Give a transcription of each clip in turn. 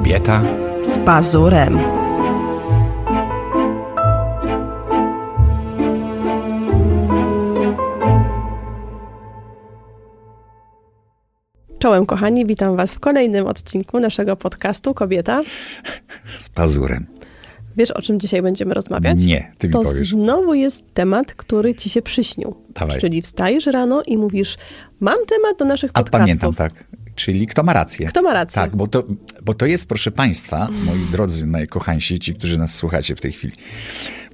Kobieta z pazurem. Czołem kochani, witam Was w kolejnym odcinku naszego podcastu Kobieta z pazurem. Wiesz, o czym dzisiaj będziemy rozmawiać? Nie, ty mi to powiesz. znowu jest temat, który ci się przyśnił. Dawaj. Czyli wstajesz rano i mówisz, mam temat do naszych A podcastów. pamiętam, tak. Czyli kto ma rację. Kto ma rację. Tak, bo to, bo to jest, proszę Państwa, moi drodzy najkochańsi, ci, którzy nas słuchacie w tej chwili,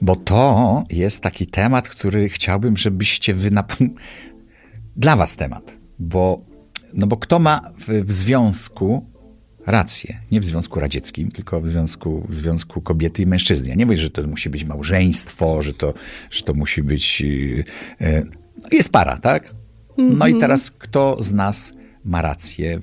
bo to jest taki temat, który chciałbym, żebyście wy... Nap- Dla Was temat, bo, no bo kto ma w, w związku rację? Nie w Związku Radzieckim, tylko w związku, w związku kobiety i mężczyzny. Ja nie mówię, że to musi być małżeństwo, że to, że to musi być... Yy, yy, jest para, tak? No i teraz kto z nas ma rację.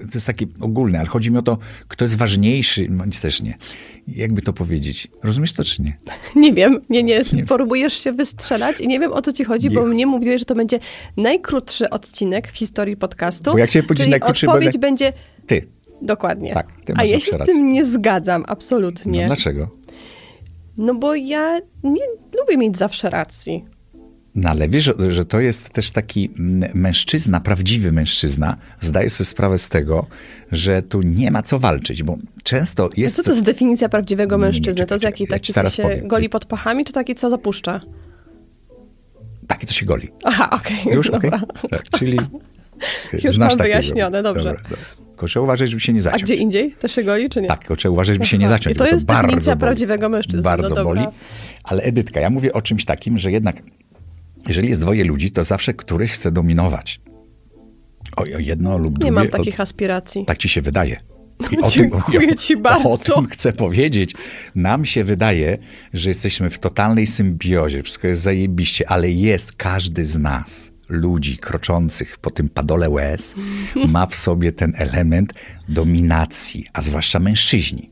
To jest takie ogólne, ale chodzi mi o to, kto jest ważniejszy. No, też nie. Jakby to powiedzieć? Rozumiesz to, czy nie? Nie wiem, nie, nie, próbujesz się wystrzelać i nie wiem o co ci chodzi, Nie. bo mnie mówiłeś, że to będzie najkrótszy odcinek w historii podcastu. Bo jak chciałem powiedzieć najkrótszy, odpowiedź będę- będzie Ty. dokładnie. Tak, ty A ja się z tym nie zgadzam, absolutnie. No dlaczego? No bo ja nie lubię mieć zawsze racji. No ale wiesz, że, to jest też taki mężczyzna, prawdziwy mężczyzna, zdaje sobie sprawę z tego, że tu nie ma co walczyć, bo często A jest... co to jest definicja prawdziwego Nie, nie, nie, mężczyzny? czekaj, to jest jaki ja taki, ci co się powiem. goli pod pachami, czy taki, co zapuszcza? Taki to się goli. Aha, okej, Już? Okej? dobra. Tak, czyli... Już znasz mam wyjaśnione, dobrze. Dobra, dobra. Tylko trzeba uważać, żeby się nie A zaciąć. gdzie indziej? Też się goli, czy nie? Tak, tylko trzeba uważać, żeby się nie Aha. zaciąć. I to jest bardzo definicja boli. prawdziwego mężczyzny. Bardzo No boli. Ale Edytka, ja mówię o czymś takim, że jednak jeżeli jest dwoje ludzi, to zawsze któryś chce dominować. O, o jedno lub drugie. Nie mam o- takich aspiracji. Tak ci się wydaje. I o Dziękuję tym, ci O bardzo. tym chcę powiedzieć. Nam się wydaje, że jesteśmy w totalnej symbiozie, wszystko jest zajebiście, ale jest każdy z nas, ludzi kroczących po tym padole łez, ma w sobie ten element dominacji, a zwłaszcza mężczyźni.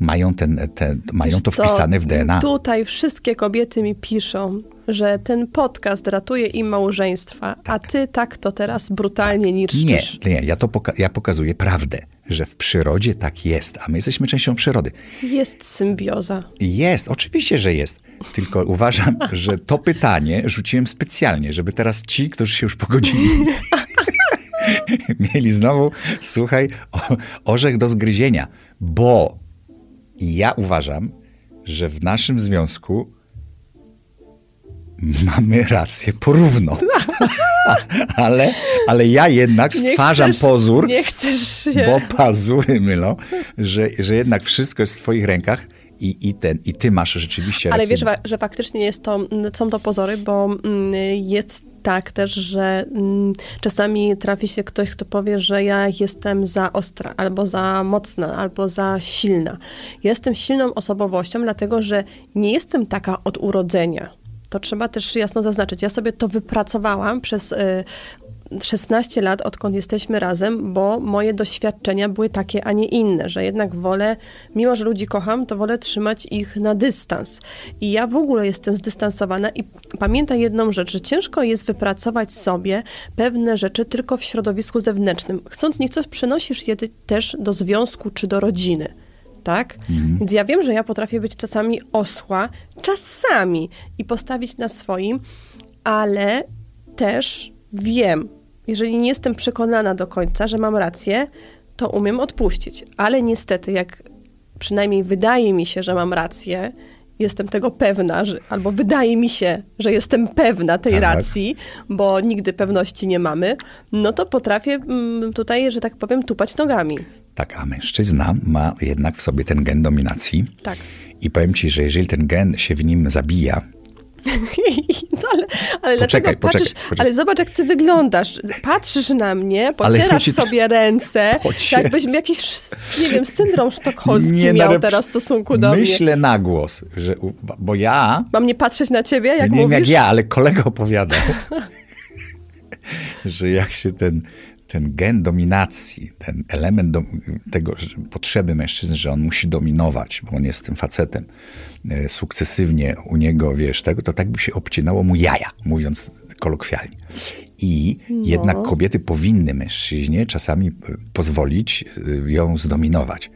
Mają, ten, ten, mają Wiesz to co, wpisane w DNA. Tutaj wszystkie kobiety mi piszą, że ten podcast ratuje im małżeństwa, a ty tak to teraz brutalnie Nie, niszczysz. nie, ja to poka- ja pokazuję prawdę, że w przyrodzie tak jest, a my jesteśmy częścią przyrody. Jest symbioza. Jest, oczywiście, że jest. Tylko uważam, że to pytanie rzuciłem specjalnie, żeby teraz ci, którzy się już pogodzili, mieli znowu, słuchaj, orzech do zgryzienia. Bo ja uważam, że w naszym związku mamy rację porówno. ale, ale ja jednak Nie stwarzam chcesz- pozór, Nie chcesz się... bo pazury mylą, że, że jednak wszystko jest w twoich rękach i, i, ten, i ty masz rzeczywiście Ale rację. wiesz, wa- że faktycznie jest to, są to pozory, bo mm, jest tak też, że mm, czasami trafi się ktoś, kto powie, że ja jestem za ostra, albo za mocna, albo za silna. Jestem silną osobowością, dlatego że nie jestem taka od urodzenia. To trzeba też jasno zaznaczyć. Ja sobie to wypracowałam przez y, 16 lat, odkąd jesteśmy razem, bo moje doświadczenia były takie, a nie inne, że jednak wolę, mimo że ludzi kocham, to wolę trzymać ich na dystans. I ja w ogóle jestem zdystansowana i pamiętaj jedną rzecz, że ciężko jest wypracować sobie pewne rzeczy tylko w środowisku zewnętrznym. Chcąc nie chcąc, przenosisz je też do związku czy do rodziny. Tak? Więc ja wiem, że ja potrafię być czasami osła, czasami i postawić na swoim, ale też wiem, jeżeli nie jestem przekonana do końca, że mam rację, to umiem odpuścić. Ale niestety, jak przynajmniej wydaje mi się, że mam rację, jestem tego pewna, że, albo wydaje mi się, że jestem pewna tej Tak. racji, bo nigdy pewności nie mamy, no to potrafię mm, tutaj, że tak powiem, tupać nogami. Tak, a mężczyzna ma jednak w sobie ten gen dominacji. Tak. I powiem ci, że jeżeli ten gen się w nim zabija, No ale, ale Poczekaj, dlaczego patrzysz, poczekaj, poczekaj. ale zobacz jak ty wyglądasz. Patrzysz na mnie, pocierasz sobie ręce, Pocie- jakbyś jakiś, nie wiem, syndrom sztokholmski nie miał narep- teraz w stosunku do mnie. myślę na głos, że, bo ja, Mam nie patrzeć na ciebie, jak nie wiem mówisz? jak ja, ale kolega opowiadał, że jak się ten, ten gen dominacji, ten element do, tego potrzeby mężczyzny, że on musi dominować, bo on jest tym facetem, e, sukcesywnie u niego, wiesz, tego, to tak by się obcinało mu jaja, mówiąc kolokwialnie. I jednak kobiety powinny mężczyźnie czasami e, pozwolić e, ją zdominować.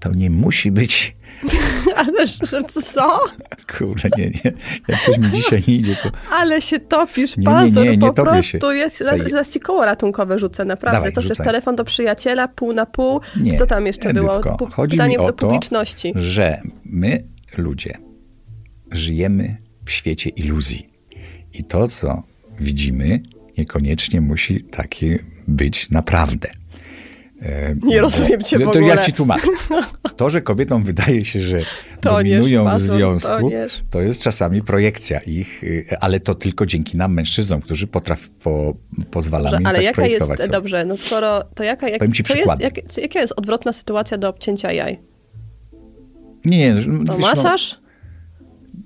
to nie musi być Ale że co? Kurde, nie, nie. Jak coś mi dzisiaj nie idzie, to... Ale się topisz, Nie, Pazur, nie, nie po prostu. się. Ja, zaraz, ci koło ratunkowe rzucę, naprawdę. Dawaj, Co, to jest rzucaj. telefon do przyjaciela, pół na pół? Nie, Co tam jeszcze było? Edytko, Pu- chodzi Pytanie mi o do to, publiczności. że my, ludzie, żyjemy w świecie iluzji. I to, co widzimy, niekoniecznie musi takie być naprawdę. E, Nie rozumiem cię w to ja ogóle. ci tłumaczę. To, że kobietom wydaje się, że Toniesz, dominują w związku, to jest czasami projekcja ich, y, ale to tylko dzięki nam, mężczyznom, którzy potraf, po, pozwalamy Dobrze, im ale tak jaka jest, sobie. dobrze, no skoro, to jaka, jak, Powiem ci to jest, jak, jaka jest odwrotna sytuacja do obcięcia jaj? Nie, nie, no, To wiesz, no, masaż?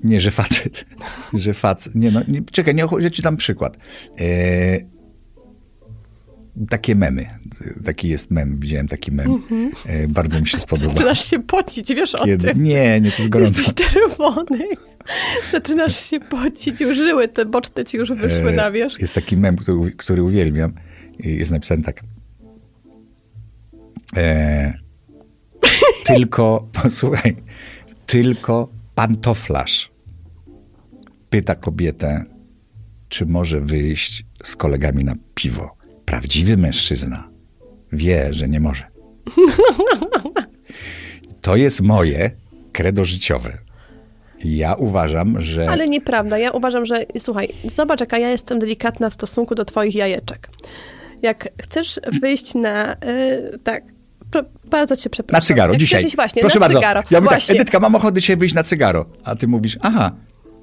Nie, że facet. że facet. Nie, no, nie, czekaj, nie, ja ci dam przykład. E, takie memy. Taki jest mem, widziałem taki mem. E, bardzo mi się spodobał. Zaczynasz się pocić, wiesz o Kiedy? tym. Nie, nie, to jest gorąco. Jesteś czerwony. Zaczynasz się pocić, już żyły te boczne ci już wyszły E, na wierzch. Jest taki mem, który, który uwielbiam. Jest napisany tak. E, tylko, posłuchaj, tylko pantoflarz pyta kobietę, czy może wyjść z kolegami na piwo. Prawdziwy mężczyzna wie, że nie może. To jest moje credo życiowe. Ja uważam, że. Ale nieprawda. Ja uważam, że słuchaj, zobacz, jaka ja jestem delikatna w stosunku do twoich jajeczek. Jak chcesz wyjść na. y, tak. p- Bardzo cię przepraszam. Na cygaro, Jak dzisiaj. iść właśnie, Proszę na bardzo. cygaro. Ja mówię tak, właśnie. Edytka, mam ochotę dzisiaj wyjść na cygaro. A ty mówisz, aha,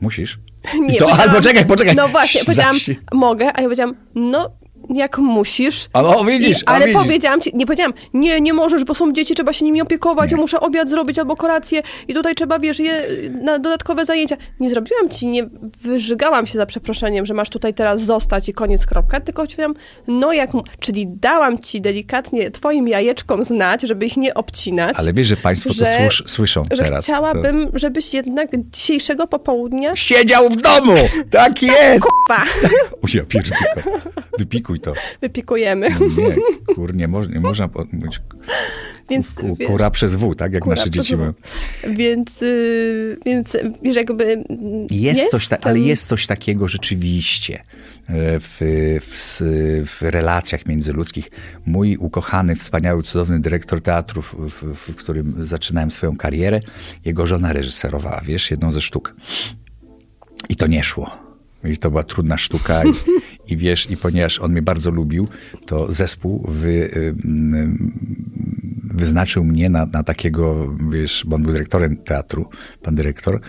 musisz. Nie, I to, albo czekaj, poczekaj. No właśnie, powiedziałam, mogę, a ja powiedziałam, no jak musisz. A no, widzisz, I, a ale widzisz. powiedziałam ci, nie powiedziałam, nie, nie możesz, bo są dzieci, trzeba się nimi opiekować, ja muszę obiad zrobić albo kolację i tutaj trzeba, wiesz, je na dodatkowe zajęcia. Nie zrobiłam ci, nie wyżygałam się za przeproszeniem, że masz tutaj teraz zostać i koniec, kropka, tylko powiedziałam, no jak, czyli dałam ci delikatnie twoim jajeczkom znać, żeby ich nie obcinać. Ale wiesz, że państwo że- to słysz, słyszą że teraz. chciałabym, żebyś jednak dzisiejszego popołudnia To... Siedział w domu! Tak jest! pa, O, ja pierdolę. Wypikuj to. wypikujemy. Nie, kur, nie, moż, nie można mówić Więc, ku, wiesz, kura przez W, tak jak nasze dzieci mówią. Więc, y, więc wiesz, jakby. mm, Jest coś, ta, ale ten- jest coś takiego rzeczywiście e, w, w, w relacjach międzyludzkich. Mój ukochany, wspaniały, cudowny dyrektor teatru, w, w, w którym zaczynałem swoją karierę, jego żona reżyserowała, wiesz, jedną ze sztuk. I to nie szło. I to była trudna sztuka i, i wiesz, i ponieważ on mnie bardzo lubił, to zespół wy, wyznaczył mnie na, na takiego, wiesz, bo on był dyrektorem teatru, pan dyrektor,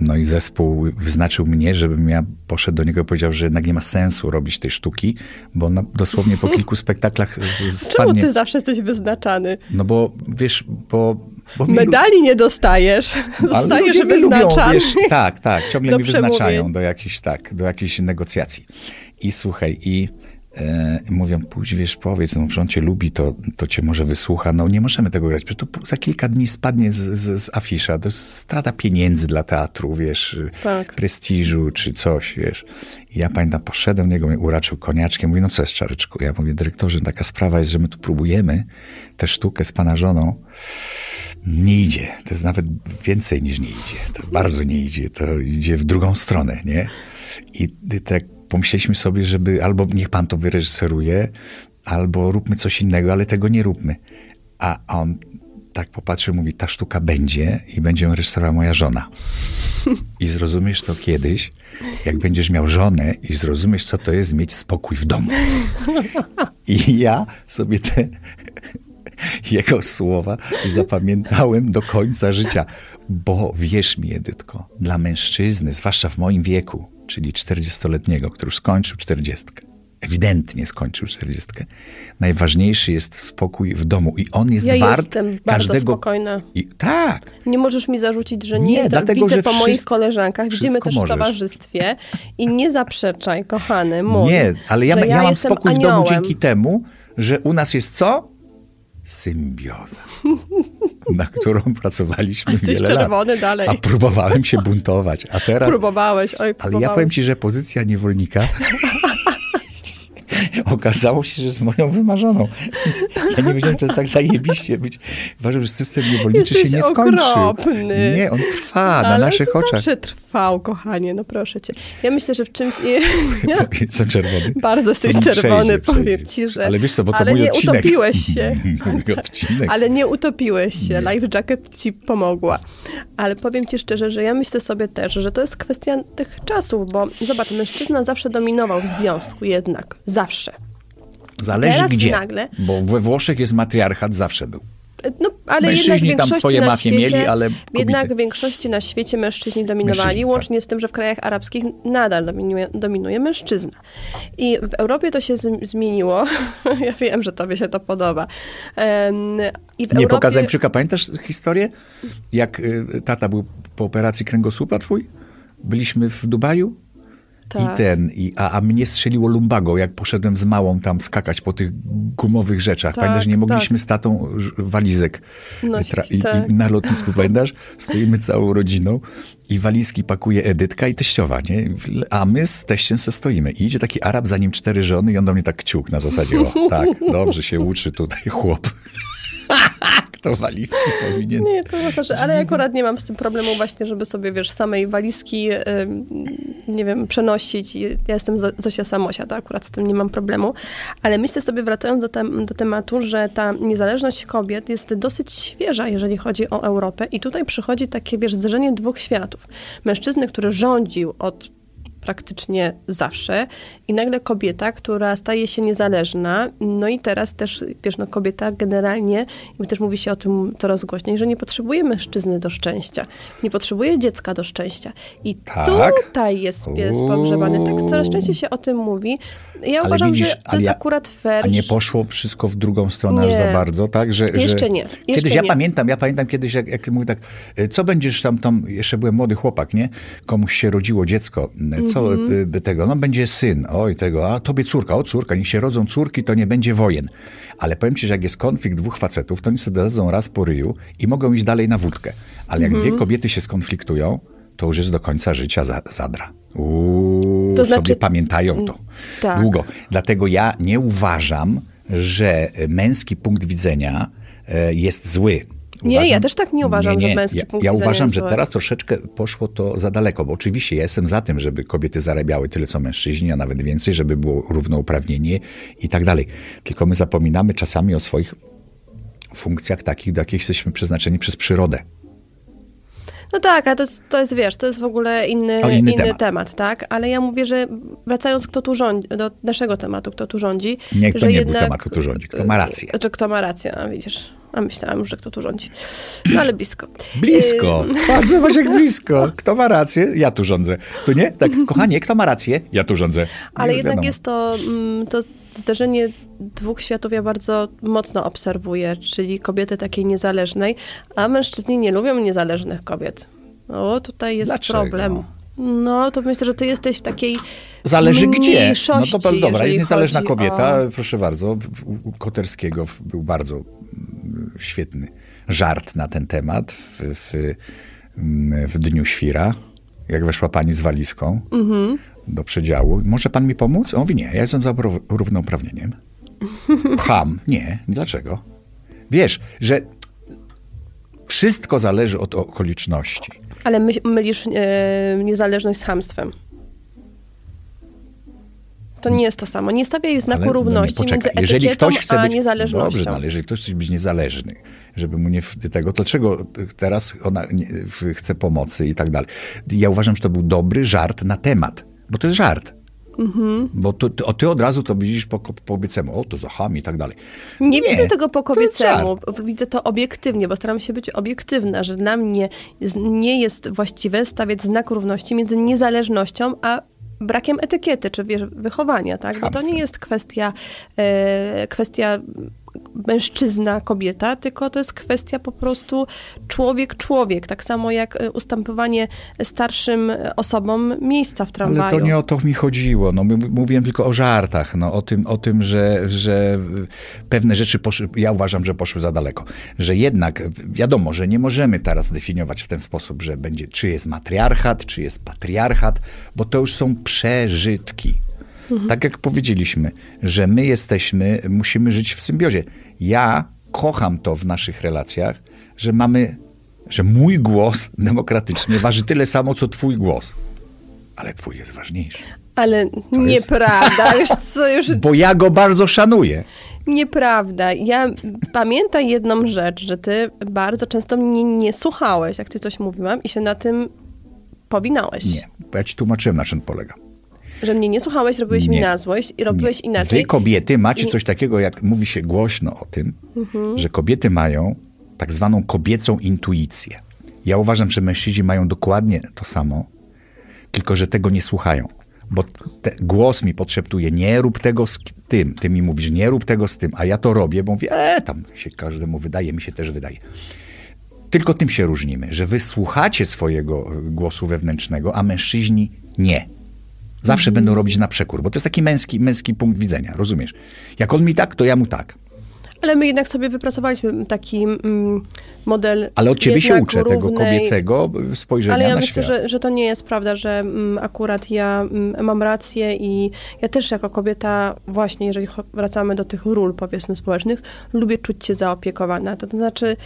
no i zespół wyznaczył mnie, żebym ja poszedł do niego i powiedział, że jednak nie ma sensu robić tej sztuki, bo ona dosłownie po kilku spektaklach z- Czemu spadnie. ty zawsze jesteś wyznaczany? No bo, wiesz, bo... bo mi Medali nie dostajesz. Zostajesz lubią, wyznaczany. wiesz, tak, tak, ciągle do mnie wyznaczają przemówień. do jakichś, tak, do jakichś negocjacji. I słuchaj, i e, mówią, pójdź, wiesz, powiedz, no, że on cię lubi, to, to cię może wysłucha. No nie możemy tego grać, przecież to za kilka dni spadnie z, z, z afisza. To jest strata pieniędzy dla teatru, wiesz, Tak. prestiżu czy coś, wiesz. I ja pamiętam, poszedłem do niego, mnie uraczył koniaczkiem, mówi, no co jest, Czareczku? Ja mówię, dyrektorze, taka sprawa jest, że my tu próbujemy tę sztukę z pana żoną, nie idzie. To jest nawet więcej niż nie idzie. To bardzo nie idzie. To idzie w drugą stronę, nie? I tak pomyśleliśmy sobie, żeby albo niech pan to wyreżyseruje, albo róbmy coś innego, ale tego nie róbmy. A on tak popatrzył, mówi, ta sztuka będzie i będzie ją reżyserowała moja żona. I zrozumiesz to kiedyś, jak będziesz miał żonę i zrozumiesz, co to jest mieć spokój w domu. I ja sobie te jego słowa zapamiętałem do końca życia. Bo wierz mi, Edytko, dla mężczyzny, zwłaszcza w moim wieku, czyli 40-letniego, który już skończył 40, ewidentnie skończył 40, najważniejszy jest spokój w domu. I on jest Ja wart jestem bardzo każdego... spokojna. I, tak, Nie możesz mi zarzucić, że nie, Nie, jestem. dlatego, Widzę że po moich wszystko- koleżankach, widzimy też w możesz. towarzystwie i nie zaprzeczaj, kochany mój. Nie, ale ja, że ja, mam spokój w aniołem. domu dzięki temu, że u nas jest co? Symbioza, na którą pracowaliśmy Jesteś wiele lat. czerwony dalej. A próbowałem się buntować, a teraz... Próbowałeś, oj, Ale próbowałeś. ja powiem ci, że pozycja niewolnika okazało się, że jest moją wymarzoną. Ja nie wiedziałem, że to jest tak zajebiście być. Uważam, że system niewolniczy się nie skończy. Okropny. Nie, on trwa na Ale naszych to oczach. zawsze trwał, kochanie, no proszę cię. Ja myślę, że w czymś... Ja Jestem czerwony. bardzo jesteś czerwony, przejdzie, powiem ci, że... Ale wiesz co, bo to ale mój nie odcinek. utopiłeś się. Mój odcinek. Ale nie utopiłeś się. Life Jacket ci pomogła. Ale powiem ci szczerze, że ja myślę sobie też, że to jest kwestia tych czasów, bo zobacz, mężczyzna zawsze dominował w związku jednak. Zawsze. Zależy Teraz gdzie. nagle- Bo we Włoszech jest matriarchat, zawsze był. No, ale Mężczyźni jednak tam swoje mafie świecie, mieli, ale kobiety. Jednak w większości na świecie mężczyźni dominowali, Mężczyźni, tak. łącznie z tym, że w krajach arabskich nadal dominuje, dominuje mężczyzna. I w Europie to się z, zmieniło. ja wiem, że tobie się to podoba. Nie Europie... po Kazańczyka, pamiętasz historię? Jak y, tata był po operacji kręgosłupa twój? Byliśmy w Dubaju? Tak. I ten, i, a, a mnie strzeliło lumbago, jak poszedłem z małą tam skakać po tych gumowych rzeczach. Tak, pamiętasz, nie mogliśmy tak. z tatą walizek Nosić, tra- i, tak. i na lotnisku, pamiętasz? Stoimy całą rodziną i walizki pakuje Edytka i teściowa, nie? A my z teściem se stoimy. I idzie taki Arab, za nim cztery żony i on do mnie tak kciuk na zasadzie, o tak, dobrze się uczy tutaj chłop. Kto walizki powinien... Nie, to znaczy, ale akurat nie mam z tym problemu właśnie, żeby sobie, wiesz, samej walizki, nie wiem, przenosić. Ja jestem Zo- Zosia Samosia, to akurat z tym nie mam problemu. Ale myślę sobie, wracając do, tem- do tematu, że ta niezależność kobiet jest dosyć świeża, jeżeli chodzi o Europę. I tutaj przychodzi takie, wiesz, zderzenie dwóch światów. Mężczyzny, który rządził od praktycznie zawsze i nagle kobieta, która staje się niezależna, no i teraz też, wiesz, no kobieta generalnie, i też mówi się o tym coraz głośniej, że nie potrzebuje mężczyzny do szczęścia, nie potrzebuje dziecka do szczęścia. I Tak? tutaj jest pies pogrzebany. Tak, coraz częściej się o tym mówi. Ja Ale uważam, widzisz, że to jest ja- akurat fair. A nie poszło wszystko w drugą stronę aż za bardzo, tak? Że, Jeszcze że... nie, jeszcze Kiedyś ja nie. pamiętam, ja pamiętam kiedyś, jak, jak mówię tak, y, co będziesz tam, tam, jeszcze byłem młody chłopak, nie? Komuś się rodziło dziecko, y, co Mhm. y, by tego, no będzie syn, oj tego, a tobie córka, o córka, niech się rodzą córki, to nie będzie wojen. Ale powiem ci, że jak jest konflikt dwóch facetów, to oni sobie dadzą raz po ryju i mogą iść dalej na wódkę. Ale jak Mhm. dwie kobiety się skonfliktują, to już jest do końca życia za, zadra. Uuu, To znaczy- sobie pamiętają to Tak. długo. Dlatego ja nie uważam, że męski punkt widzenia e, jest zły. Nie, ja też tak nie uważam, że męski ja, punkt Ja uważam, że teraz troszeczkę poszło to za daleko, bo oczywiście ja jestem za tym, żeby kobiety zarabiały tyle co mężczyźni, a nawet więcej, żeby było równouprawnienie i tak dalej. Tylko my zapominamy czasami o swoich funkcjach takich, do jakich jesteśmy przeznaczeni przez przyrodę. No tak, ale to, to jest, wiesz, to jest w ogóle inny, inny inny, temat. temat. tak? Ale ja mówię, że wracając kto tu rządzi, do naszego tematu, kto tu rządzi. Nie, to że nie był jednak, temat, kto tu rządzi, kto ma rację. Znaczy, kto ma rację, a widzisz. A myślałam, że kto tu rządzi. No ale blisko. Blisko. Patrz, zobacz jak blisko. Kto ma rację? Ja tu rządzę. To nie? Tak, kochanie, kto ma rację? Ja tu rządzę. Ale Już jednak wiadomo. jest to, mm, to zderzenie dwóch światów ja bardzo mocno obserwuję, czyli kobiety takiej niezależnej, a mężczyźni nie lubią niezależnych kobiet. O, tutaj jest Dlaczego? problem. No, to myślę, że ty jesteś w takiej Zależy gdzie. No mniejszości, to dobra, jest niezależna kobieta, o- proszę bardzo. U Koterskiego był bardzo świetny żart na ten temat w, w, mm, w Dniu Świra, jak weszła pani z walizką do przedziału. Może pan mi pomóc? On mówi, nie, ja jestem za ró- równouprawnieniem. Ham. Nie. Dlaczego? Wiesz, że wszystko zależy od okoliczności. Ale my, mylisz e, niezależność z hamstwem. To nie jest to samo. Nie stawiaj znaku Ale, no nie, równości poczekaj, między jeżeli ktoś chce a być, niezależnością. Dobrze, no, ale jeżeli ktoś chce być niezależny, żeby mu nie tego, to dlaczego teraz ona nie, chce pomocy i tak dalej. Ja uważam, że to był dobry żart na temat, bo to jest żart. Mhm. Bo ty, ty, o, ty od razu to widzisz po, po kobiecemu, o to za ham i tak dalej. Nie, widzę tego po to kobiecemu. Widzę to obiektywnie, bo staram się być obiektywna, że dla mnie nie jest właściwe stawiać znak równości między niezależnością a brakiem etykiety, czy wiesz, wychowania, tak? Bo to nie jest kwestia, e, kwestia mężczyzna, kobieta, tylko to jest kwestia po prostu człowiek, człowiek. Tak samo jak e, ustępowanie starszym osobom miejsca w tramwaju. Ale to nie o to mi chodziło. No, mówiłem tylko o żartach, no, o tym, o tym że, że pewne rzeczy poszły, ja uważam, że poszły za daleko. Że jednak wiadomo, że nie możemy teraz definiować w ten sposób, że będzie, czy jest matriarchat, czy jest patriarchat, bo to już są przeżytki. Tak jak powiedzieliśmy, że my jesteśmy, musimy żyć w symbiozie. Ja kocham to w naszych relacjach, że mamy, że mój głos demokratycznie waży tyle samo, co twój głos. Ale twój jest ważniejszy. Ale jest- nieprawda, wiesz co, już Bo ja go bardzo szanuję. nieprawda. Ja pamiętam jedną rzecz, że ty bardzo często mnie nie słuchałeś, jak ty coś mówiłam i się na tym powinałeś. Nie, bo ja ci tłumaczyłem, na czym polega. Że mnie nie słuchałeś, robiłeś mi Nie. na złość i robiłeś Nie. inaczej. Wy kobiety macie I- coś takiego, jak mówi się głośno o tym, Mhm. że kobiety mają tak zwaną kobiecą intuicję. Ja uważam, że mężczyźni mają dokładnie to samo, tylko że tego nie słuchają. Bo głos mi podszeptuje, nie rób tego z tym. Ty mi mówisz, nie rób tego z tym, a ja to robię, bo mówię, e, tam się każdemu wydaje, mi się też wydaje. Tylko tym się różnimy, że wy słuchacie swojego y, głosu wewnętrznego, a mężczyźni nie. Zawsze Mhm. będą robić na przekór, bo to jest taki męski, męski punkt widzenia, rozumiesz? Jak on mi tak, to ja mu tak. Ale my jednak sobie wypracowaliśmy taki mm, model. Ale od ciebie się uczę tego równej- kobiecego spojrzenia Ale ja na myślę, świat. że, że to nie jest prawda, że mm, akurat ja mm, mam rację i ja też jako kobieta, właśnie jeżeli wracamy do tych ról, powiedzmy, społecznych, lubię czuć się zaopiekowana. To, to znaczy,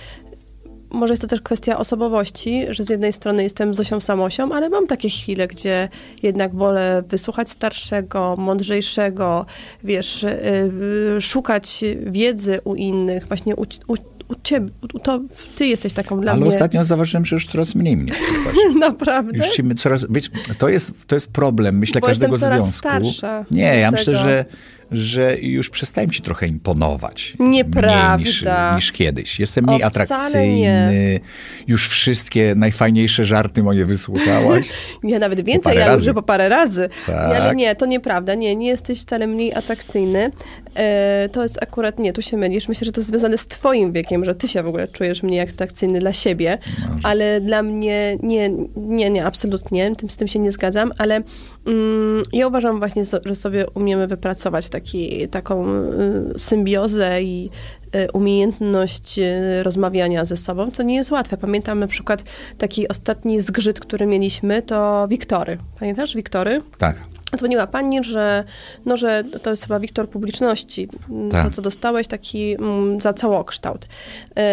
może jest to też kwestia osobowości, że z jednej strony jestem Zosią Samosią, ale mam takie chwile, gdzie jednak wolę wysłuchać starszego, mądrzejszego, wiesz, y, szukać wiedzy u innych, właśnie u, u, u ciebie, to ty jesteś taką dla Ale mnie. ostatnio zauważyłem, że już coraz mniej mnie słuchasz. Naprawdę? Już się coraz, wiesz, to jest, to jest problem, myślę, Bo każdego związku. starsza Nie, ja myślę, że, że już przestałem ci trochę imponować. Nieprawda. Mniej niż, niż kiedyś. Jestem mniej O, atrakcyjny. Już wszystkie najfajniejsze żarty moje wysłuchałaś. Ja nawet więcej, ja razy. już po parę razy. Tak. Ale nie, to nieprawda. Nie, nie jesteś wcale mniej atrakcyjny. E, to jest akurat, nie, tu się mylisz. Myślę, że to jest związane z twoim wiekiem, że ty się w ogóle czujesz mniej atrakcyjny dla siebie. Ale dla mnie nie, nie, nie, absolutnie. Tym, z tym się nie zgadzam, ale mm, ja uważam właśnie, że sobie umiemy wypracować taki, taką y, symbiozę i y, umiejętność y, rozmawiania ze sobą, co nie jest łatwe. Pamiętam na przykład taki ostatni zgrzyt, który mieliśmy, to Wiktory. Pamiętasz Wiktory? Tak. Dzwoniła pani, że, no, że to jest chyba Wiktor publiczności, m, Tak. to co dostałeś taki mm, za całokształt.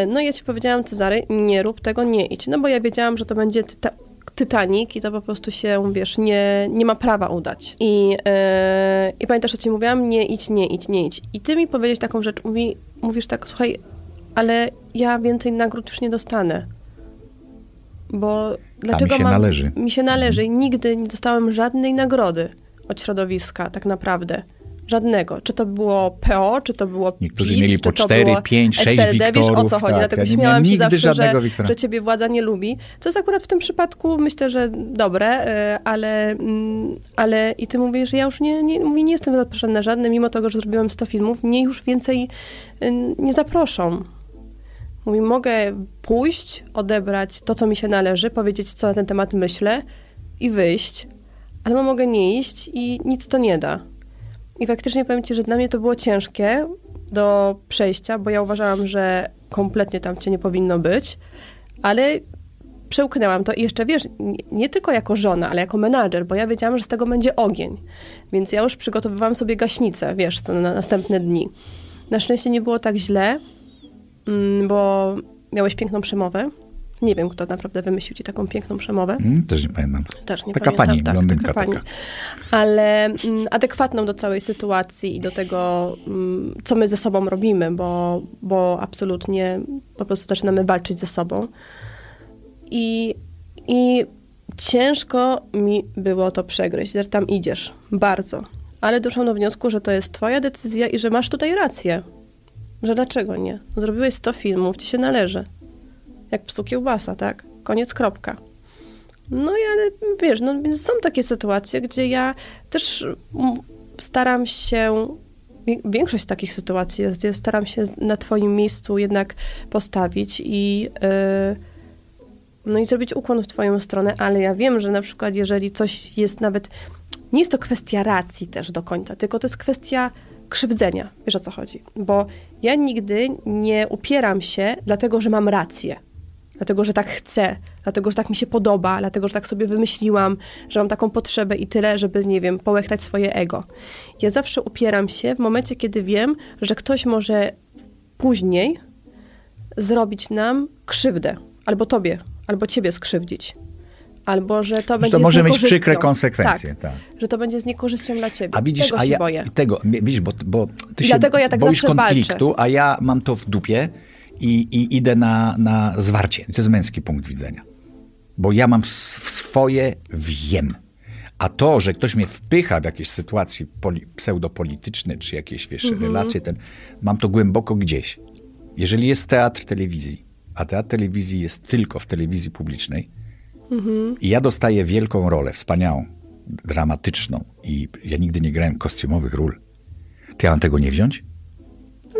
No i ja ci powiedziałam, Cezary, nie rób tego, nie idź. No bo ja wiedziałam, że to będzie tyta Titanic i to po prostu się, wiesz, nie, nie ma prawa udać. I, e, I pamiętasz, co ci mówiłam? Nie idź, nie idź, nie idź. I ty mi powiedziałeś taką rzecz, mówi, mówisz tak, słuchaj, ale ja więcej nagród już nie dostanę. Bo dlaczego się mam, należy. mi się należy i nigdy nie dostałem żadnej nagrody od środowiska, tak naprawdę. Żadnego. Czy to było PO, czy to było Niektórzy PiS, mieli czy po to cztery, było pięć, sześć SLD, Wiesz o co Wiktorów, chodzi, tak. dlatego Ja śmiałam się zawsze, że, Wiktora. że ciebie władza nie lubi. Co jest akurat w tym przypadku, myślę, że dobre, y, ale, mm, ale i ty mówisz, że ja już nie, nie, mówię, nie jestem zaproszona na żadne, mimo tego, że zrobiłam 100 filmów, mnie już więcej y, nie zaproszą. Mówi, mogę pójść, odebrać to, co mi się należy, powiedzieć, co na ten temat myślę i wyjść, ale mogę nie iść i nic to nie da. I faktycznie powiem ci, że dla mnie to było ciężkie do przejścia, bo ja uważałam, że kompletnie tam cię nie powinno być, ale przełknęłam to i jeszcze wiesz, nie, nie tylko jako żona, ale jako menadżer, bo ja wiedziałam, że z tego będzie ogień. Więc ja już przygotowywałam sobie gaśnicę, wiesz, co na następne dni. Na szczęście nie było tak źle, mm, bo miałeś piękną przemowę. Nie wiem, kto naprawdę wymyślił ci taką piękną przemowę. Mm, też nie pamiętam. Też nie Taka pamiętam, pani, tak, blondynka taka. Taka. Ale mm, adekwatną do całej sytuacji i do tego, mm, co my ze sobą robimy, bo, bo absolutnie po prostu zaczynamy walczyć ze sobą. I, I ciężko mi było to przegryźć, że tam idziesz. Bardzo. Ale doszłam do wniosku, że to jest twoja decyzja i że masz tutaj rację. Że dlaczego nie? Zrobiłeś 100 filmów, ci się należy. Jak psu kiełbasa, tak? Koniec, kropka. No i ale wiesz, no więc są takie sytuacje, gdzie ja też staram się, większość takich sytuacji jest, gdzie staram się na twoim miejscu jednak postawić i yy, no i zrobić ukłon w twoją stronę, ale ja wiem, że na przykład jeżeli coś jest nawet, nie jest to kwestia racji też do końca, tylko to jest kwestia krzywdzenia, wiesz o co chodzi, bo ja nigdy nie upieram się dlatego, że mam rację, dlatego, że tak chcę, dlatego, że tak mi się podoba, dlatego, że tak sobie wymyśliłam, że mam taką potrzebę i tyle, żeby, nie wiem, połechtać swoje ego. Ja zawsze upieram się w momencie, kiedy wiem, że ktoś może później zrobić nam krzywdę. Albo tobie, albo ciebie skrzywdzić. Albo, że to Że będzie to może mieć przykre konsekwencje. Tak. Że to będzie z niekorzyścią dla ciebie. A widzisz, Tego a ja boję. tego, widzisz, bo, bo ty I się dlatego ja tak boisz konfliktu, a ja mam to w dupie i, i idę na, na zwarcie. To jest męski punkt widzenia. Bo ja mam swoje wiem. A to, że ktoś mnie wpycha w jakieś sytuacje poli, pseudopolityczne, czy jakieś, wiesz, Mhm. relacje, ten, mam to głęboko gdzieś. Jeżeli jest teatr telewizji, a teatr telewizji jest tylko w telewizji publicznej, Mhm. i ja dostaję wielką rolę, wspaniałą, dramatyczną i ja nigdy nie grałem kostiumowych ról. To ja mam tego nie wziąć?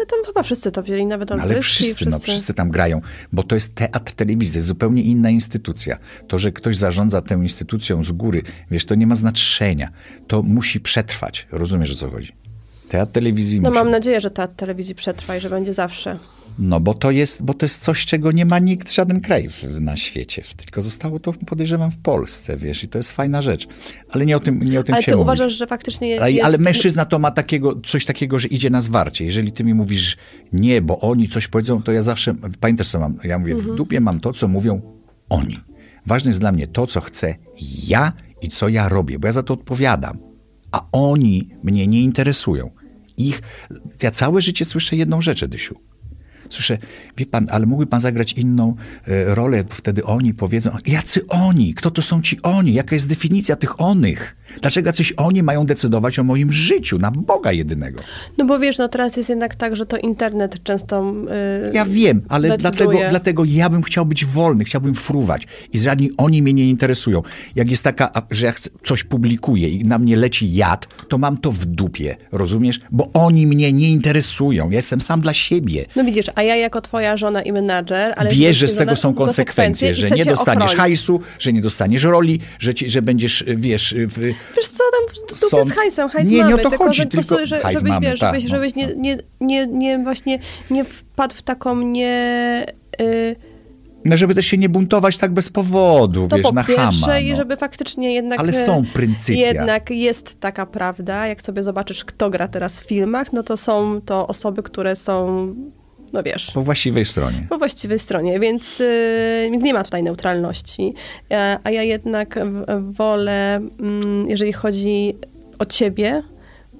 Ale tam chyba wszyscy to wzięli, nawet No, ale Olbryski, wszyscy, no wszyscy tam grają, bo to jest teatr telewizji, jest zupełnie inna instytucja. To, że ktoś zarządza tę instytucją z góry, wiesz, to nie ma znaczenia. To musi przetrwać. Rozumiesz, o co chodzi? Teatr telewizji No musi. mam nadzieję, że ta telewizji przetrwa i że będzie zawsze. No bo to jest, bo to jest coś, czego nie ma nikt, żaden kraj w, na świecie. Tylko zostało to, podejrzewam, w Polsce, wiesz, i to jest fajna rzecz. Ale nie o tym, nie o tym Ale się ty mówi. uważasz, że faktycznie jest... Ale, ale mężczyzna to ma takiego, coś takiego, że idzie na zwarcie. Jeżeli ty mi mówisz nie, bo oni coś powiedzą, to ja zawsze, pamiętasz co mam, ja mówię, Mhm. w dupie mam to, co mówią oni. Ważne jest dla mnie to, co chcę ja i co ja robię, bo ja za to odpowiadam. A oni mnie nie interesują. Ich, ja całe życie słyszę jedną rzecz, Edysiu. Słyszę, wie pan, ale mógłby pan zagrać inną e, rolę, bo wtedy oni powiedzą, jacy oni? Kto to są ci oni? Jaka jest definicja tych onych? Dlaczego jacyś oni mają decydować o moim życiu, na Boga jedynego? No bo wiesz, no teraz jest jednak tak, że to internet często... Yy, Ja wiem, ale decyduje. dlatego, dlatego ja bym chciał być wolny, chciałbym fruwać. I żadni oni mnie nie interesują. Jak jest taka, że ja chcę, coś publikuję i na mnie leci jad, to mam to w dupie, rozumiesz? Bo oni mnie nie interesują. Ja jestem sam dla siebie. No widzisz, a ja jako twoja żona i menadżer, ale... Wiesz, że z tego są konsekwencje, i że nie dostaniesz ochronić. hajsu, że nie dostaniesz roli, że, ci, że będziesz, wiesz, w, Wiesz co, tam dupie Są- z hajsem, hajs Nie, nie mamy, o to tylko, chodzi, że po prostu, tylko że, hajs żebyś, mamy, wiesz, tak, żebyś, no, żebyś nie, nie, nie, nie właśnie nie wpadł w taką nie... Yy, no żeby też się nie buntować tak bez powodu, to wiesz, po na pierwsze chama. i No. żeby faktycznie jednak... Ale są pryncypia. Jednak jest taka prawda, jak sobie zobaczysz, kto gra teraz w filmach, no to są to osoby, które są, no wiesz, Po właściwej stronie. po właściwej stronie, więc, y, nie ma tutaj neutralności. E, A ja jednak wolę, mm, jeżeli chodzi o ciebie,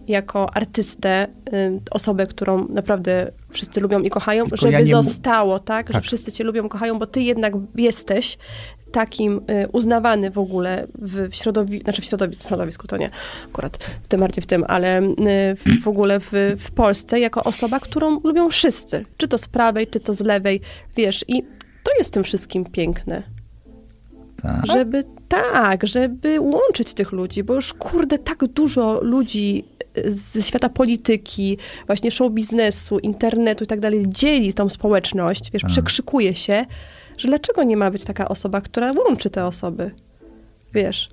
jako artystę, y, osobę, którą naprawdę wszyscy lubią i kochają, Tylko żeby ja zostało, tak, że Tak. wszyscy cię lubią, kochają, bo ty jednak jesteś takim y, uznawany w ogóle w, środowisku, znaczy w środowisku, w środowisku to nie, akurat w tym bardziej w tym, ale y, w, w ogóle w, w Polsce jako osoba, którą lubią wszyscy, czy to z prawej, czy to z lewej, wiesz, i to jest tym wszystkim piękne. Tak? Żeby tak, żeby łączyć tych ludzi, bo już kurde, tak dużo ludzi y, ze świata polityki, właśnie show biznesu, internetu i tak dalej dzieli tą społeczność, wiesz, przekrzykuje się, że dlaczego nie ma być taka osoba, która łączy te osoby? Wiesz.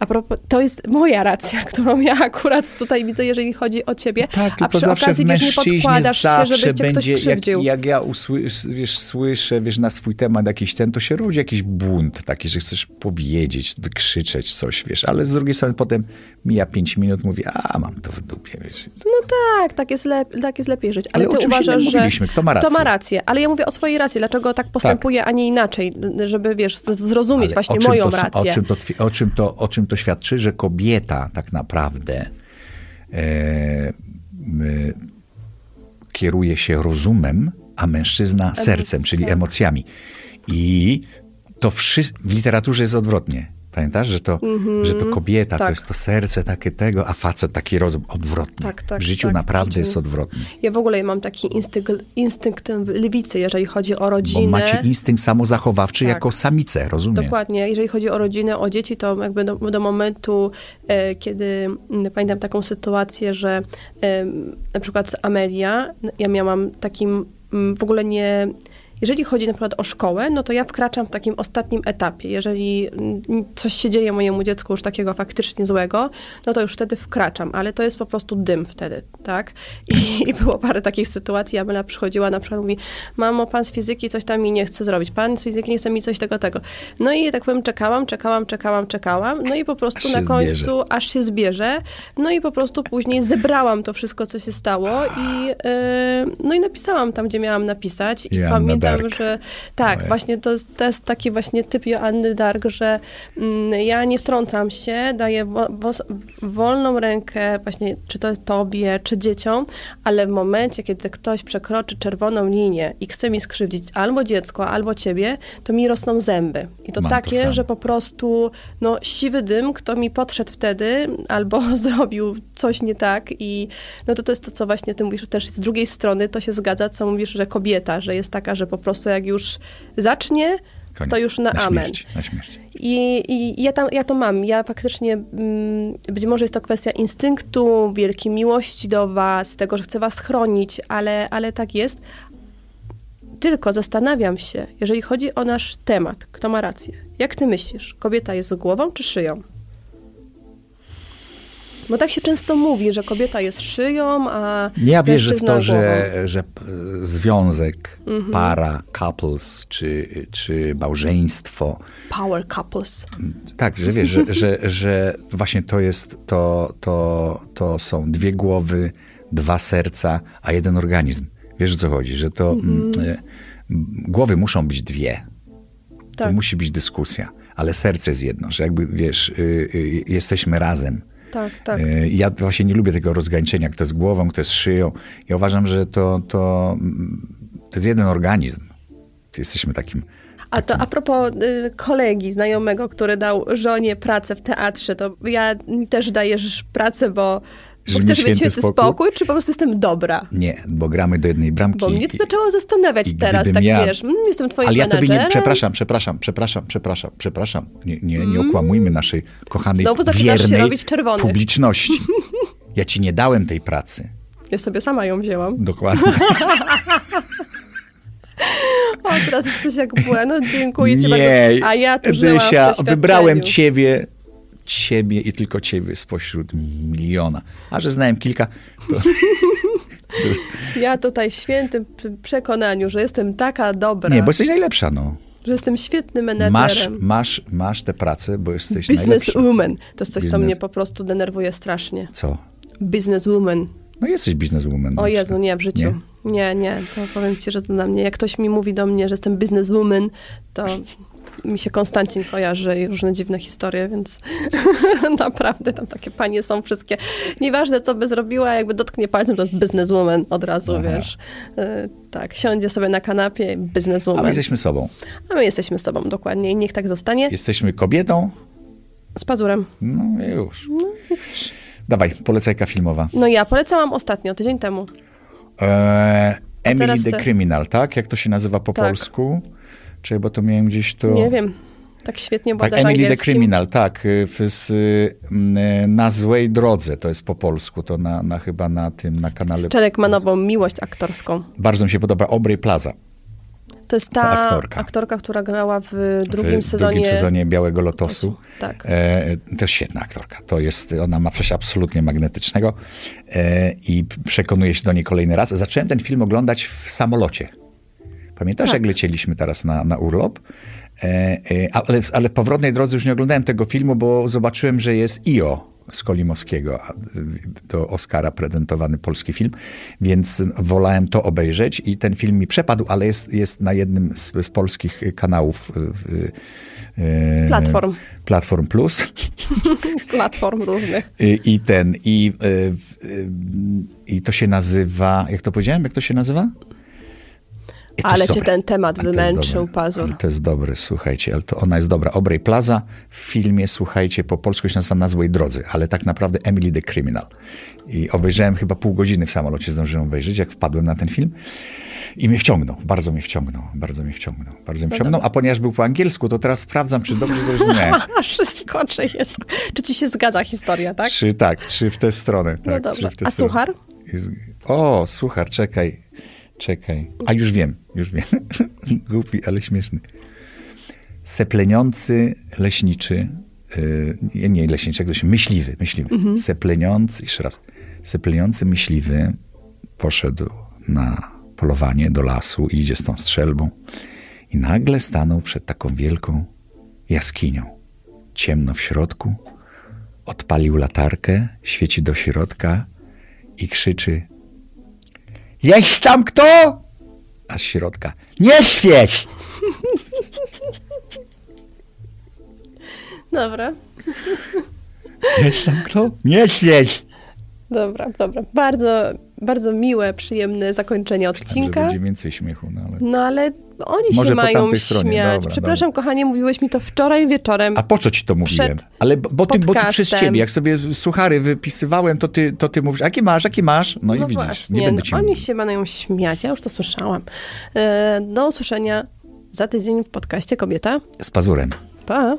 A propos, to jest moja racja, którą ja akurat tutaj widzę, jeżeli chodzi o ciebie. Tak, a tylko przy zawsze okazji, w wiesz, nie podkładasz się, żeby cię ktoś będzie, jak, jak ja usłysz, wiesz, słyszę wiesz, na swój temat jakiś ten, to się rodzi jakiś bunt taki, że chcesz powiedzieć, wykrzyczeć coś, wiesz, ale z drugiej strony potem mija pięć minut, mówię, a mam to w dupie, wiesz. No tak, tak jest, lep, tak jest lepiej żyć. Ale, Ale ty uważasz, że mówiliśmy, kto ma To rację. ma rację, ale ja mówię o swojej racji. Dlaczego tak postępuje, a nie inaczej, żeby, wiesz, zrozumieć Ale właśnie moją to, rację. O czym, to, o, czym to, o czym to świadczy, że kobieta tak naprawdę e, e, kieruje się rozumem, a mężczyzna sercem, czyli tak. emocjami. I to wszystko w literaturze jest odwrotnie. Pamiętasz, że to, że to kobieta to tak. jest to serce takie tego, a facet taki rozum odwrotnie. Tak, tak, w życiu tak, w naprawdę życiu. jest odwrotnie. Ja w ogóle mam taki instynkt, instynkt lewicy, jeżeli chodzi o Bo rodzinę. macie instynkt samozachowawczy Tak. jako samice, rozumiem? Dokładnie. Jeżeli chodzi o rodzinę, o dzieci, to jakby do, do momentu, e, kiedy m, pamiętam taką sytuację, że e, na przykład Amelia, ja miałam takim m, w ogóle nie, Jeżeli chodzi na przykład o szkołę, no to ja wkraczam w takim ostatnim etapie. Jeżeli mm, coś się dzieje mojemu dziecku już takiego faktycznie złego, no to już wtedy wkraczam, ale to jest po prostu dym wtedy, tak? I, i było parę takich sytuacji, Amela przychodziła na przykład mówi, mamo, pan z fizyki coś tam mi nie chce zrobić, pan z fizyki nie chce mi coś tego, tego. No i tak powiem, czekałam, czekałam, czekałam, czekałam, no i po prostu na końcu zbierze. aż się zbierze, no i po prostu później zebrałam to wszystko, co się stało i, yy, no i napisałam tam, gdzie miałam napisać i Joanna pamiętam, Dark. że tak, Moje. właśnie to, jest- to jest taki właśnie typ Joanny Dark, że mm, ja nie wtrącam się, daję wo, wos- wolną rękę właśnie, czy to tobie, czy dzieciom, ale w momencie, kiedy ktoś przekroczy czerwoną linię i chce mi skrzywdzić albo dziecko, albo ciebie, to mi rosną zęby. I to Mam to takie, samo. że po prostu no, siwy dym, kto mi podszedł wtedy, albo zrobił coś nie tak i no to to jest to, co właśnie ty mówisz też z drugiej strony, to się zgadza, co mówisz, że kobieta, że jest taka, że po prostu jak już zacznie, Koniec. to już na, amen. Śmierć, na śmierć. I, i ja, tam, ja to mam. Ja faktycznie, mm, być może jest to kwestia instynktu, wielkiej miłości do was, tego, że chcę was chronić, ale, ale tak jest. Tylko zastanawiam się, jeżeli chodzi o nasz temat, kto ma rację. Jak ty myślisz, kobieta jest głową czy szyją? Bo tak się często mówi, że kobieta jest szyją, a Ja wierzę w to, głową. że, że e, związek, Mhm. para, couples, czy, czy małżeństwo, Power couples. tak, że wiesz, że, że, że właśnie to jest, to, to, to są dwie głowy, dwa serca, a jeden organizm. Wiesz o co chodzi, że to mm, e, głowy muszą być dwie. To Tak. musi być dyskusja, ale serce jest jedno, że jakby wiesz, y, y, jesteśmy razem. Tak, tak. Y, Ja właśnie nie lubię tego rozgraniczenia, kto jest głową, kto jest szyją. Ja uważam, że to, to, mm, to jest jeden organizm. Jesteśmy takim. A to a propos y, kolegi, znajomego, który dał żonie pracę w teatrze, to ja też dajesz pracę, bo, bo chcesz mieć święty spokój? spokój? czy po prostu jestem dobra? Nie, bo gramy do jednej bramki. Bo mnie to zaczęło zastanawiać i teraz, tak ja- wiesz, mm, jestem twoim Ale ja tobie nie, przepraszam, przepraszam, przepraszam, przepraszam, przepraszam. Nie, nie, nie okłamujmy naszej kochanej, Znowu zaczynasz się wiernej publiczności. Ja ci nie dałem tej pracy. Ja sobie sama ją wzięłam. Dokładnie. O, teraz już coś jak było. No dziękuję ci Nie, bardzo. A ja tu Dysia, wybrałem ciebie, ciebie i tylko ciebie spośród miliona. A że znałem kilka, to Ja tutaj w świętym przekonaniu, że jestem taka dobra, nie, bo jesteś najlepsza, no. że jestem świetnym Masz, menadżerem. masz, masz tę pracę, bo jesteś Business najlepsza. woman. To jest coś, co Biznes- mnie po prostu denerwuje strasznie. Co? Business woman. No jesteś bizneswoman. O Jezu, nie, w życiu. Nie, nie, to powiem ci, że to na mnie, jak ktoś mi mówi do mnie, że jestem businesswoman, to mi się Konstancin kojarzy i różne dziwne historie, więc naprawdę tam takie panie są wszystkie. Nieważne, co by zrobiła, jakby dotknie palcem, to jest businesswoman od razu, Aha. wiesz. Y, tak, siądzie sobie na kanapie, A businesswoman. my jesteśmy sobą. A my jesteśmy sobą, dokładnie. I niech tak zostanie. Jesteśmy kobietą. Z pazurem. No i już. Dawaj, polecajka filmowa. No ja polecałam ostatnio, tydzień temu. Eee, Emily the ty. Criminal, tak? Jak to się nazywa po Tak. polsku? Czy bo to miałem gdzieś to... Nie wiem. Tak świetnie było Tak, Emily the. Criminal, tak. y, W, z, y, m, na złej drodze, to jest po polsku, to na, na chyba na tym, na kanale. Czarek ma nową miłość aktorską. Bardzo mi się podoba Aubrey Plaza. To jest ta Ta aktorka. aktorka. która grała w drugim w sezonie. drugim sezonie Białego Lotosu. Tak. E, to jest świetna aktorka. To jest, ona ma coś absolutnie magnetycznego e, i przekonuję się do niej kolejny raz. Zacząłem ten film oglądać w samolocie. Pamiętasz, Tak. jak lecieliśmy teraz na, na urlop? E, e, ale, ale w powrotnej drodze już nie oglądałem tego filmu, bo zobaczyłem, że jest IO z Kolimowskiego, do Oscara prezentowany polski film, więc wolałem to obejrzeć i ten film mi przepadł, ale jest, jest na jednym z, z polskich kanałów. W, e, Platform. Platform Plus. Platform różnych. I, I ten, i, y, y, i to się nazywa, jak to powiedziałem, jak to się nazywa? I Ale cię ten temat Ale wymęczył. Pazur. Ale to jest dobre, słuchajcie, ale to ona jest dobra. Obrej Plaza w filmie, słuchajcie, po polsku się nazywa Na złej drodze, ale tak naprawdę Emily the Criminal. I obejrzałem chyba pół godziny w samolocie, zdążyłem obejrzeć, jak wpadłem na ten film. I mnie wciągnął, bardzo mnie wciągnął, bardzo mnie wciągnął, bardzo mnie wciągnął, a ponieważ był po angielsku, to teraz sprawdzam, czy dobrze zrozumiałem. Wszystko, czy jest. Czy ci się zgadza historia, tak? Czy tak, czy w tę stronę. Tak, No dobra. w tę A stronę. suchar? O, suchar, czekaj. Czekaj. A już wiem, już wiem. Głupi, ale śmieszny. Sepleniący leśniczy, yy, nie, leśniczy, jak to się, myśliwy, myśliwy. Sepleniący, jeszcze raz. Sepleniący myśliwy poszedł na polowanie do lasu i idzie z tą strzelbą. I nagle stanął przed taką wielką jaskinią. Ciemno w środku. Odpalił latarkę, świeci do środka i krzyczy: Jest tam kto? A z środka: Nie świeć! Dobra, Jest tam kto? Nie świeć! dobra, dobra. Bardzo, bardzo miłe, przyjemne zakończenie odcinka. będzie więcej śmiechu, no ale... No ale oni Może się mają stronie, śmiać. dobra, Przepraszam, kochanie, mówiłeś mi to wczoraj wieczorem. A po co ci to mówiłem? Ale bo, bo, ty, bo ty przez ciebie, jak sobie suchary wypisywałem, to ty, to ty mówisz, jakie masz, jakie masz? No, i no widzisz, właśnie, nie będę no ci oni mówił. się mają śmiać, ja już to słyszałam. E, Do usłyszenia za tydzień w podcaście Kobieta. Z pazurem. Pa!